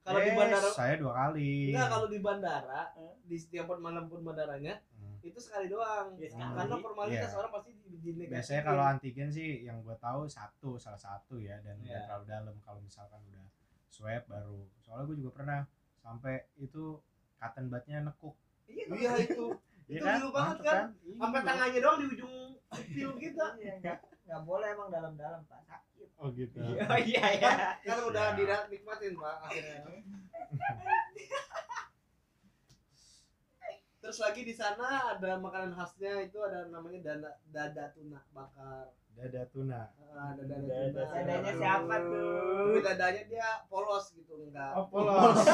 kalau di Eh, bandara saya dua kali. enggak kalau di bandara Eh. di setiap malam pun bandaranya Hmm. itu sekali doang Iya, sekali. karena formalitas Iya. orang pasti di, di Biasanya kalau antigen sih yang gue tahu satu salah satu ya dan Iya. terlalu dalam kalau misalkan udah swab baru. Soalnya gue juga pernah sampai itu cotton budnya nekuk. Iya, iya itu Iya Itu dulu banget Mantep kan? Iya. sampai tangannya doang di ujung pil kita Iya, enggak enggak boleh emang dalam-dalam Pak sakit. Oh gitu. Iya iya iya. kan udah Siap. dinikmatin pak akhirnya terus [laughs] terus lagi di sana ada makanan khasnya itu ada namanya dada dada tuna bakar Dada tuna. Ah, ada dada Dada tuna Dadanya siapa tuh? tapi dadanya dia polos gitu enggak Oh, polos. [laughs]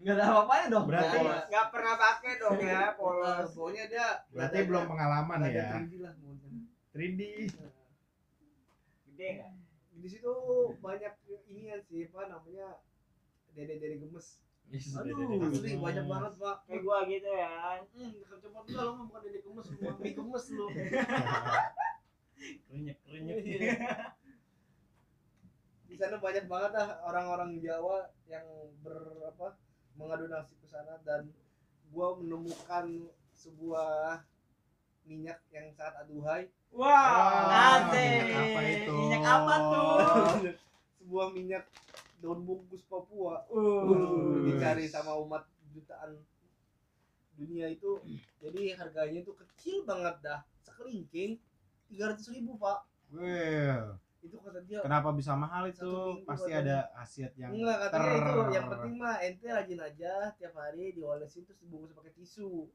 Enggak ada apa-apanya dong. Berarti Nggak- Nggak pernah pakai dong ya polos pokoknya dia berarti dadanya- belum pengalaman ya. 3D lah maunya. 3D. Gede nggak? di situ banyak ini ya sih apa namanya dede-dede gemes aduh asli banyak banget pak Kayak gua gitu ya. hmm cepat enggak lo mah bukan dede gemes lu mami gemes lu [laughs] Kerenyek kerenyek. Iya. di sana banyak banget lah orang-orang Jawa yang ber apa mengadu nasib ke sana dan gua menemukan sebuah minyak yang sangat aduhai Wah, asik. minyak apa itu? Minyak apa tuh? [laughs] sebuah minyak daun bungkus Papua Uh. dicari sama umat jutaan dunia itu jadi harganya itu kecil banget dah sekelingking tiga ratus ribu pak Well, itu kata dia kenapa bisa mahal itu? Pasti katanya. ada khasiat yang enggak katanya ter- itu yang penting mah ente rajin aja tiap hari diolesin terus dibungkus pakai tisu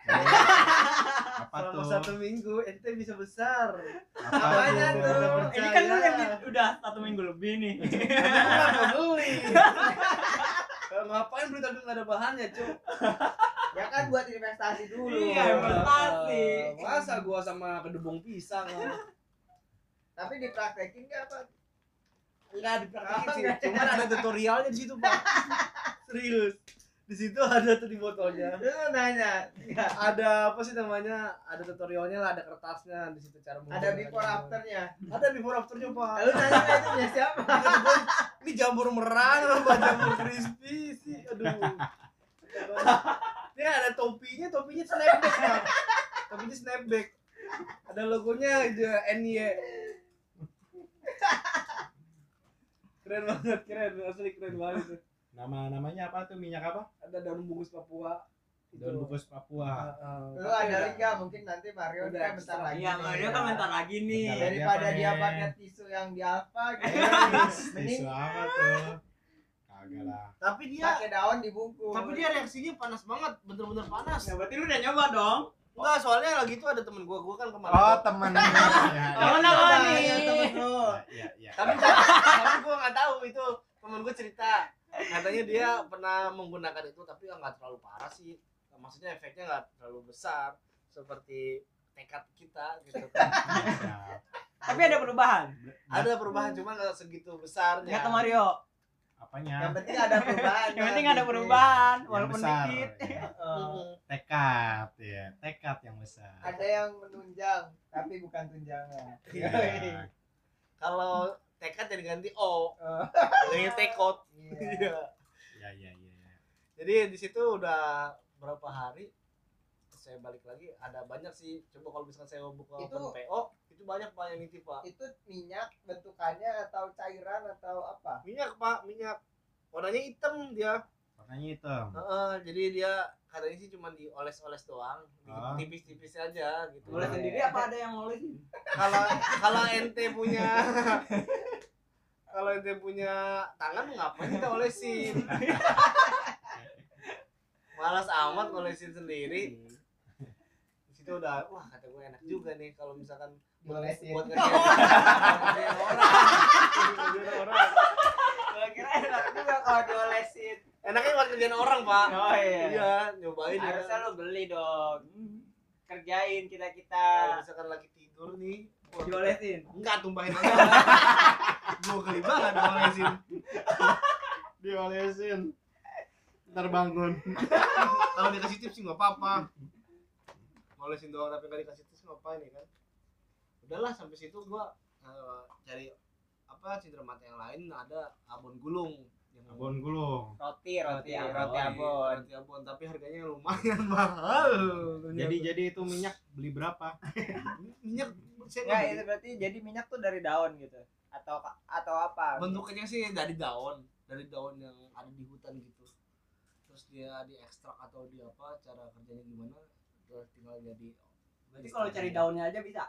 apa selama tuh? satu minggu ente bisa besar Apa Apanya tuh? tuh? Ini kan lu udah, udah satu minggu lebih nih. Nggak beli Kalau ngapain beli tapi nggak ada bahannya cuy Ya kan buat investasi dulu. Iya, investasi. masa gua sama kedubung pisang Tapi dipraktekin nggak apa? Enggak dipraktekin Oh, sih, cuman ada tutorialnya di situ, Pak. [laughs] Serius. Di situ ada tuh di botolnya. Lu nanya. Nggak. Ada apa sih namanya? Ada tutorialnya lah, ada kertasnya di situ cara Ada menggunakan. before afternya. Ada before afternya, Pak. Lu nanya nggak itu punya siapa? Ini jamur merang apa jamur crispy sih? Aduh. Dia ada topinya, topinya snapback, Pak. Topinya snapback. Ada logonya NY. Keren banget, keren. Asli keren banget tuh. Nama namanya apa tuh? Minyak apa? ada daun bungkus Papua itu Daun bungkus Papua. Uh, uh, Lu ada nggak? Mungkin nanti Mario Udah, kan bentar lagi. Iya, dia kan bentar lagi nih. Bentar. Daripada dia pakai tisu yang di apa gitu. Mending [laughs] Tisu apa tuh? Kagak lah. tapi dia pakai daun dibungkus. tapi dia reaksinya panas banget bener-bener panas Ya berarti lu udah nyoba dong. Enggak soalnya lagi itu ada temen gua gua kan kemarin Oh, gua- temen. Ya, ya, Oh, ya. nama Coba nih. ya, temen lu. Ya, ya. tapi tapi gua nggak tahu itu temen gua cerita katanya dia pernah menggunakan itu tapi nggak terlalu parah sih maksudnya efeknya nggak terlalu besar seperti tekad kita gitu. Tapi ada perubahan. ada perubahan cuma nggak segitu besarnya Kata Mario. Apanya? Yang penting ada perubahan. Yang penting kan, ada perubahan walaupun besar. dikit. [laughs] ya. Heeh. Tekad besar. Ada yang menunjang tapi bukan tunjangan. Iya. [laughs] kalau tekad jadi ganti o Oh, jadi tekot [laughs] Iya. Ya, ya, ya, ya. jadi di situ udah berapa hari saya balik lagi ada banyak sih coba kalau misalkan saya buka Itu- open PO itu banyak pak yang nitip pak Itu minyak bentukannya atau cairan atau apa? minyak pak minyak warnanya hitam dia Warnanya hitam. Heeh, jadi dia katanya sih cuma dioles-oles doang Ah. tipis-tipis aja gitu Boleh Boleh. sendiri apa ada yang ngolesin? kalau kalau ente punya [laughs] kalau ente punya tangan ngapain kita olesin [laughs] malas amat ngolesin sendiri di situ udah wah kata gue enak juga nih kalau misalkan buat [laughs] Diolesin. buat ngerjain ngerjain orang Ngerjain orang. Kira enak. juga kalau diolesin. Enaknya buat ngerjain orang pak Oh iya. iya nyobain ya Harusnya lo beli dong. Kerjain kita Kalau kita. misalkan lagi tidur nih Diolesin. enggak tumpahin aja [laughs] gue kali banget ngolesin [laughs] Diolesin. Ntar bangun. [laughs] kalau dikasih tips sih nggak apa-apa ngolesin doang tapi nggak dikasih tips ngapain ya kan udahlah sampai situ gua eh, cari apa cindera mata yang lain ada abon gulung yang Abon gulung. Roti, roti, Roti, roti abon. roti abon tapi harganya lumayan [laughs] mahal Jadi jadi itu minyak beli berapa? [laughs] minyak saya Ya nggak itu berarti jadi minyak tuh dari daun gitu. Atau atau apa? bentuknya sih dari daun dari daun yang ada di hutan gitu terus dia diekstrak atau di apa cara kerjanya gimana terus tinggal jadi Berarti kalau cari daunnya aja bisa.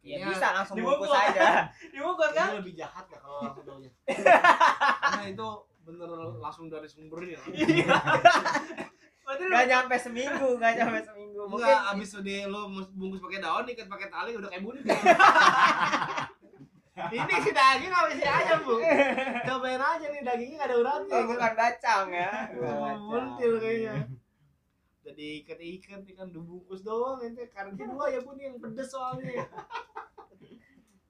Ya Kayaknya- bisa langsung Dibungkus. bungkus aja. [laughs] Dibungkus kan? Kayaknya lebih jahat ya kalau langsung daunnya [laughs] karena itu bener langsung dari sumbernya lu Gak nyampe seminggu, gak nyampe seminggu. Mungkin Enggak, abis udah lo bungkus pakai daun, ikat pakai tali udah kayak buntil. [laughs] Ini si daging apa si ayam, Bu? Cobain aja nih dagingnya gak ada uratnya. oh, bukan bacang ya. Bukan bacang. buntil kayaknya. Jadi ikan-ikan ikan dibungkus doang ente karena dua ya bun yang pedes soalnya.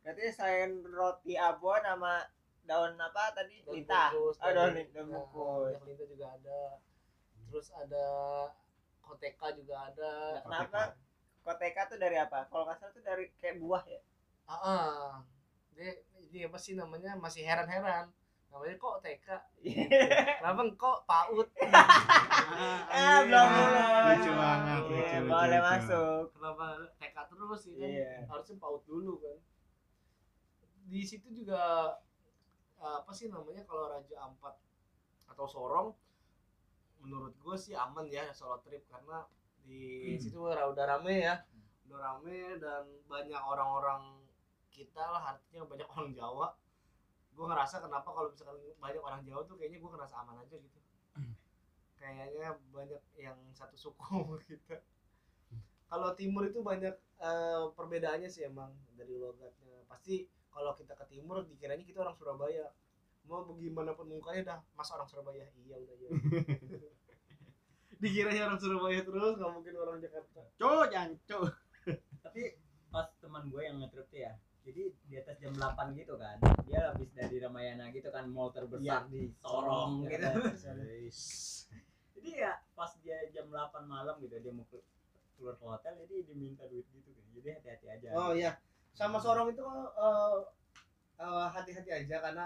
Berarti selain roti abon sama daun apa tadi? Daun Lintah. bungkus, Oh, daun lintah Nah, bungkus. lintah juga ada. Terus ada koteka juga ada. Kenapa? Koteka tuh dari apa? Kalau nggak salah tuh dari kayak buah ya. Ah, ah. Dia ini apa sih namanya masih heran-heran. Namanya kok TK. [laughs] Kenapa kok PAUD? [laughs] Ah, belum Lucu banget, Iya, lucu, lucu, boleh masuk. Kenapa TK terus sih kan? Iya. Harusnya PAUD dulu kan. Di situ juga eh, apa sih namanya kalau Raja Ampat atau Sorong menurut gue sih aman ya solo trip karena di situ udah rame ya udah rame dan banyak orang-orang kita lah artinya banyak orang Jawa gue ngerasa kenapa kalau misalkan banyak orang Jawa tuh kayaknya gue ngerasa aman aja gitu. Kayaknya banyak yang satu suku kita [laughs] kalau timur itu banyak eh, perbedaannya sih emang dari logatnya. Pasti kalau kita ke timur dikiranya kita orang Surabaya. Mau bagaimanapun mukanya dah mas orang Surabaya? Iya udah iya. [laughs] Dikiranya orang Surabaya terus nggak mungkin orang Jakarta. Cuk, jancu. tapi pas teman gue yang ngetrip tuh ya jadi di atas jam 8 gitu kan dia habis dari Ramayana gitu kan mall terbesar di Sorong Ya, gitu Guys. [laughs] jadi ya pas dia jam 8 malam gitu dia mau ke- keluar ke hotel jadi diminta duit gitu kan jadi hati-hati aja oh iya sama Sorong itu eh, eh, hati-hati aja karena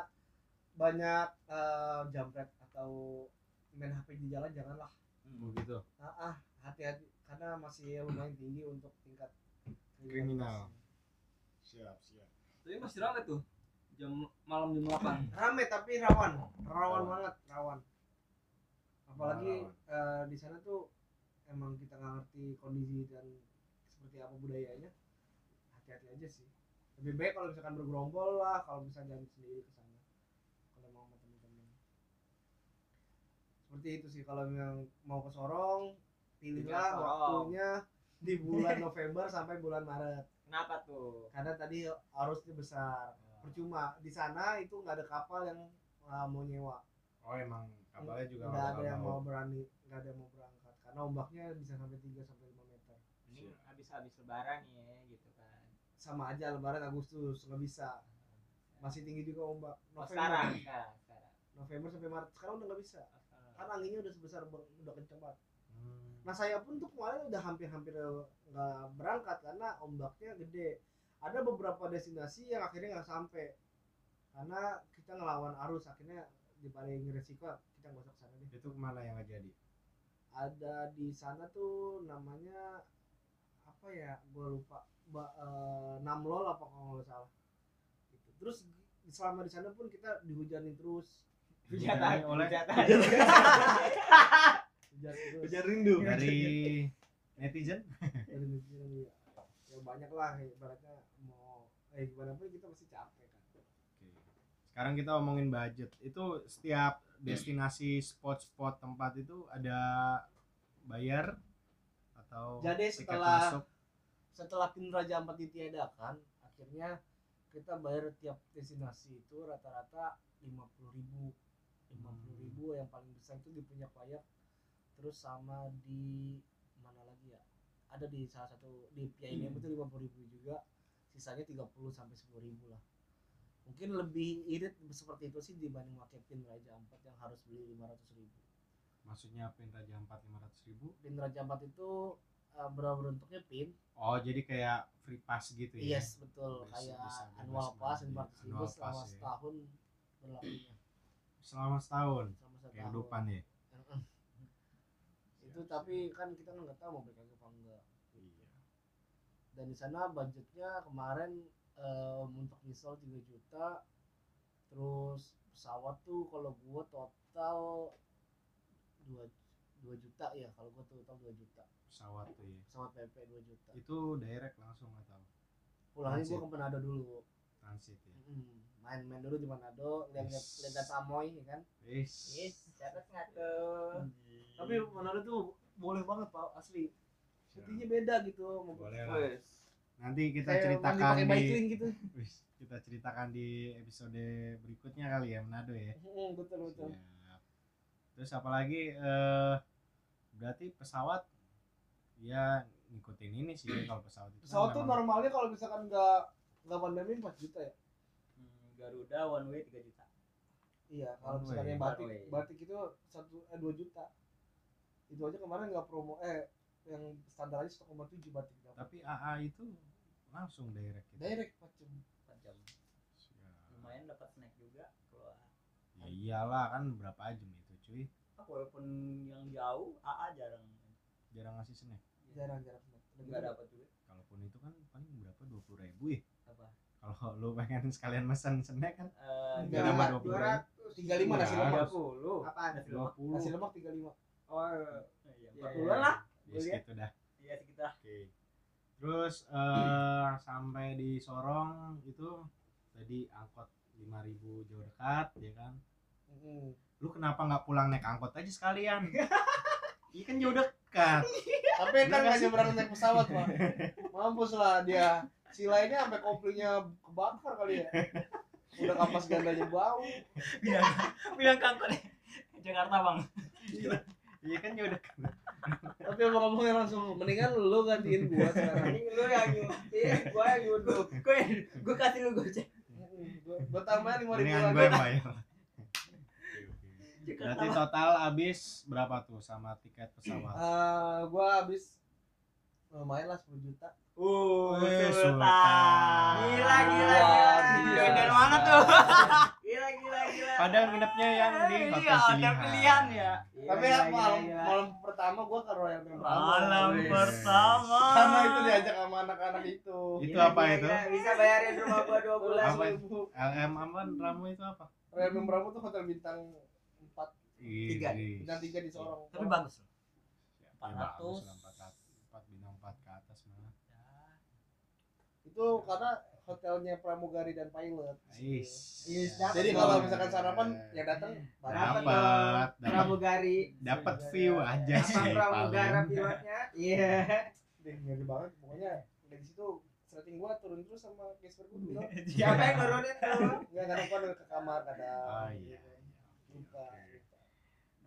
banyak eh, jambret atau main HP di jalan janganlah Hmm. Oh gitu. ah, ah, hati-hati karena masih lumayan tinggi untuk tingkat Kriminal. Siap, siap. Tapi masih rame tuh. Jam malam jam 8. [clears throat] rame tapi rawan rawan banget rawan apalagi Rawan. eh, di sana tuh emang kita nggak ngerti kondisi dan seperti apa budayanya hati-hati aja sih lebih baik kalau misalkan bergerombol lah kalau bisa jalan sendiri ke sana kalau mau sama temen-temen seperti itu sih kalau yang mau ke Sorong pilihlah waktunya di bulan November sampai bulan Maret Kenapa tuh? karena tadi arusnya besar. Percuma di sana itu nggak ada kapal yang uh, mau nyewa. Oh emang kapalnya juga nggak ada yang mau. berani nggak ada yang mau berangkat. Karena ombaknya bisa sampai 3 sampai 5 meter. Ini habis-habis lebaran ya gitu kan. sama aja lebaran Agustus nggak bisa. Masih tinggi juga ombak. Oh, November. sekarang, sekarang, sekarang. November sampai Maret sekarang udah nggak bisa. Karena anginnya udah sebesar udah kenceng banget. Nah saya pun tuh kemarin udah hampir-hampir nggak berangkat karena ombaknya gede ada beberapa destinasi yang akhirnya nggak sampai karena kita ngelawan arus akhirnya dibanding resiko kita nggak usah ke sana deh Itu ke mana yang nggak jadi? ada di sana tuh namanya apa ya gue lupa ba, eh, Namlol apa kalau nggak salah gitu. terus selama di sana pun kita dihujanin terus Hujatan, oleh hujatan. [laughs] [laughs] Hujan rindu dari netizen. dari netizen, ya. ya banyak lah ya, ibaratnya mau eh gimana pun kita pasti capek kan Oke. Sekarang kita ngomongin budget. Itu setiap destinasi spot-spot tempat itu ada bayar atau Jadi tiket setelah- masuk? setelah pin Raja Ampat ditiadakan akhirnya kita bayar tiap destinasi itu rata-rata lima puluh ribu lima puluh ribu yang paling besar itu di punya payak terus sama di mana lagi ya ada di salah satu di PIM itu lima puluh ribu juga sisanya 30 sampai sepuluh ribu lah mungkin lebih irit seperti itu sih dibanding pakai pin Raja Ampat yang harus beli lima ratus ribu Maksudnya pin Raja 4 500 ribu? pin Raja Ampat itu uh, berbentuknya pin Oh jadi kayak free pass gitu ya? Yes betul Bisa- kayak bisa annual pass belanja. lima ratus ribu selama ya. setahun berlakunya Selama setahun selama setahun. kehidupan ya. Heeh. itu tapi kan kita kan nggak tahu mau lagi apa enggak Iya. dan di sana budgetnya kemarin em, untuk misal 3 juta terus pesawat tuh kalau gua total 2 2 juta ya kalau gua total 2 juta Pesawat tuh ya. pesawat PP 2 juta Itu direct langsung atau pulangnya gua ke Manado dulu transit ya? Mm, main-main dulu di Manado lihat-lihat Yes. lihat Amoy ya kan Wis. Yes, catat nggak tuh? tapi Manado tuh boleh banget pak asli syutingnya beda gitu Boleh lah. Nanti kita Kayak mandi ceritakan di gitu Wis, kita ceritakan di episode berikutnya kali ya Manado ya. Hmm, betul betul Siap. Terus apalagi eh berarti pesawat ya ngikutin ini sih kalau pesawat itu. kan pesawat tuh memang- normalnya kalau misalkan nggak nggak pandemi 4 juta ya Hmm, Garuda one way 3 juta iya kalau yang batik way. batik itu satu eh 2 juta itu aja kemarin nggak promo eh yang standar aja 1,7 batik Tapi AA itu langsung direct gitu. direct 4 jam Siap. lumayan dapat snack juga kalau Ya iyalah kan berapa jam itu cuy. ah, walaupun yang jauh AA jarang Jarang ngasih snack. jarang jarang nggak dapat juga Kalaupun itu kan paling berapa dua puluh ribu ya. Apa Kalau lu pengen sekalian mesen snack kan Eh, Nggak dapat dapat dua ratus tiga lima nasi Iya. lemak 30 apaan nasi dua lemak puluh. nasi lemak 35 oh iya Iya, 40 iya. lah Ya segitu dah. iya sekitar Oke. Terus eh [clears throat] sampai di Sorong itu tadi angkot 5000 jauh dekat ya kan. Hmm. Lu kenapa nggak pulang naik angkot aja sekalian? [laughs] Iya kan jauh dekat. tapi kan nggak nyebrang naik pesawat pak [laughs] mampus lah dia si lainnya sampai koplinya kebakar kali ya. Udah kapas gandanya bau. Bilang bilang kantor Jakarta bang. Iya. Kan jauh dekat. tapi emang ngomongnya langsung mendingan lu gantiin gua sekarang. Ini lu yang nyutir gua yang duduk gue gue kasih lu goceng gua, gua tambahin lima ribu Mendingan lagi. gue yang bayar. Berarti total habis berapa tuh sama tiket pesawat? Eh, gua habis lumayan lah 10 juta uh Sultan Sultan. gila gila gila gila. Dari mana tuh [laughs] gila gila gila Padahal nginepnya yang di iya hotel hotel pilihan. pilihan ya tapi Iya, ya, iya, malam, iya. malam pertama gua ke Royal Membramo malam pertama karena itu diajak sama anak-anak itu Itu Gila, apa gila, itu? gila. bisa bayarin rumah gua dua bulan Apa? Ibu. LM aman Ramu itu apa? Royal Membramo tuh hotel bintang 4 Tiga. Bintang 3 di Sorong tapi bagus loh Ya, bagus 400. lah, 400 4 bintang 4 ke atas malah. Itu karena hotelnya pramugari dan pilot. Dapat jadi kalau misalkan sarapan yang datang Dapat. Dapat. Dapat dapat pramugari. dapat view aja sih pramugara pilotnya [laughs] iya. Deh ngeri banget. Pokoknya dari situ setting gua turun terus sama Casper gua bilang siapa yang nurunin tuh? Enggak kadang gua ke kamar kadang. Oh iya. lupa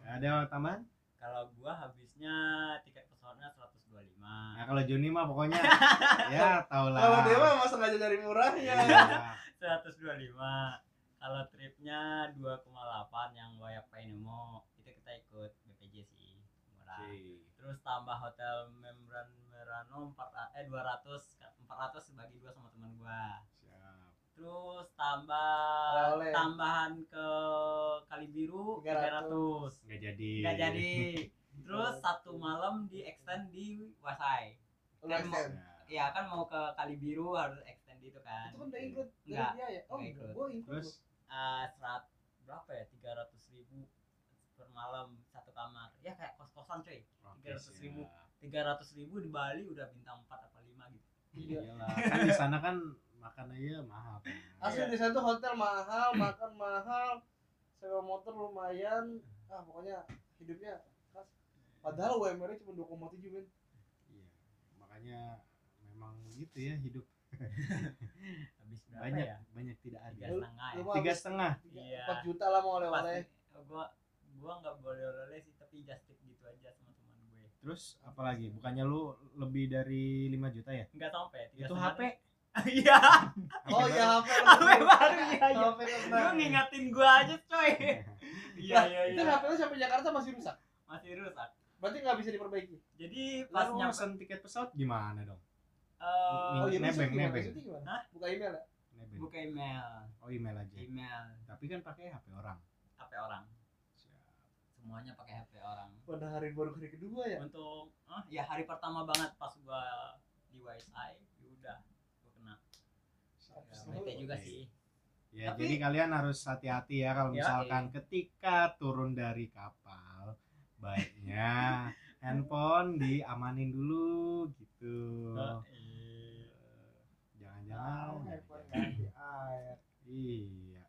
Ada tambahan? kalau gua habisnya tiket pesawatnya 125 Nah, kalau Juni mah pokoknya [laughs] ya tau lah. kalau dia mah masa sengaja dari murahnya Iya. 125 kalau tripnya 2,8 yang Wayak Painemo itu kita ikut BPJ sih murah Oke. terus tambah hotel Membran Merano 4 eh 200 400 bagi dua sama teman gua Siap. terus tambah Oleh-oleh. tambahan ke Kalibiru 300. 300 Nggak jadi. nggak jadi terus satu malam di extend di Wasai. Lu Kan extend. ya kan mau ke Kalibiru harus extend itu kan. Itu kan udah include dari Enggak, biaya oh include. gua include Terus? Eh, serat berapa ya? tiga ratus ribu per malam satu kamar. Ya kayak kos kosan cuy. Oke, 300 ribu. tiga ratus ribu di Bali udah bintang empat apa lima gitu. Iya. Iyalah, kan di sana kan makan aja mahal. kan. asli di sana tuh hotel mahal makan mahal sewa motor lumayan. Ah pokoknya hidupnya padahal UMR nya cuma 2,7 men. Iya. Makanya memang gitu ya hidup. [laughs] Habis berapa banyak ya? banyak tidak tiga adil. setengah ya. Tiga. Iya. 4 juta lah mau oleh-oleh Pasti- gua gua nggak boleh oleh sih tapi just tip gitu aja sama teman gue. Terus apalagi? Bukannya lu lebih dari 5 juta ya? nggak sampai tiga Itu HP. [laughs] iya. Oh iya HP HP baru. Iya iya. HP lu ngingatin gua aja coy. [laughs] Iya Lah, iya. itu iya HP lu sampai Jakarta masih rusak? Masih rusak berarti nggak bisa diperbaiki jadi pas Lalu nyampe tiket pesawat gimana dong? eh, oh iya nebeng, gimana? nebeng. Gimana Hah? buka email ya Nebeng. buka email Oh email aja. email Tapi kan pakai HP orang. HP orang Siap. semuanya pakai HP orang pada hari baru hari kedua ya untuk ah ya hari pertama banget pas gua di YSI ya udah gua kena ya, bete juga sih Ya, Tapi- jadi kalian harus hati-hati ya kalau Ya, misalkan ketika turun dari kapal, baiknya [laughs] handphone diamanin dulu gitu. Jangan-jangan. Ah, handphone ganti air Iya.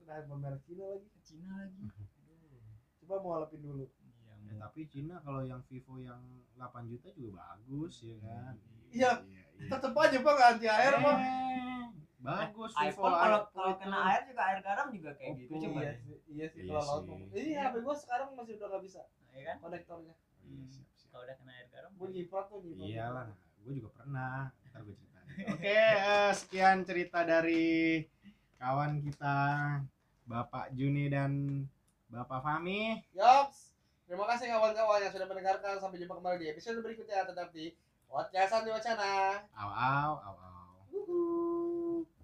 udah handphone merek Cina lagi ke Cina lagi Hmm. Aduh. coba mau alepin dulu iya Ya, tapi Cina kalau yang Vivo yang 8 juta juga bagus ya kan Iya. iya. Tetep aja bang anti air mah Eh, bagus Vivo iPhone kalau kena air juga air garam juga kayak gitu coba iya sih iya sih Iya kalau laut mah. ini HP gua sekarang masih udah nggak bisa Iya kan konektornya Iya, siap, siap. kalau udah kena air garam gua nyimpan tuh Iyalah, gue juga pernah. Ntar gue ceritain. [laughs] Oke, eh, sekian cerita dari kawan kita Bapak Juni dan Bapak Fahmi. Yops. Terima kasih kawan-kawan yang sudah mendengarkan. Sampai jumpa kembali di episode berikutnya tetap di Di Wacana. Au au au au. Wuhu.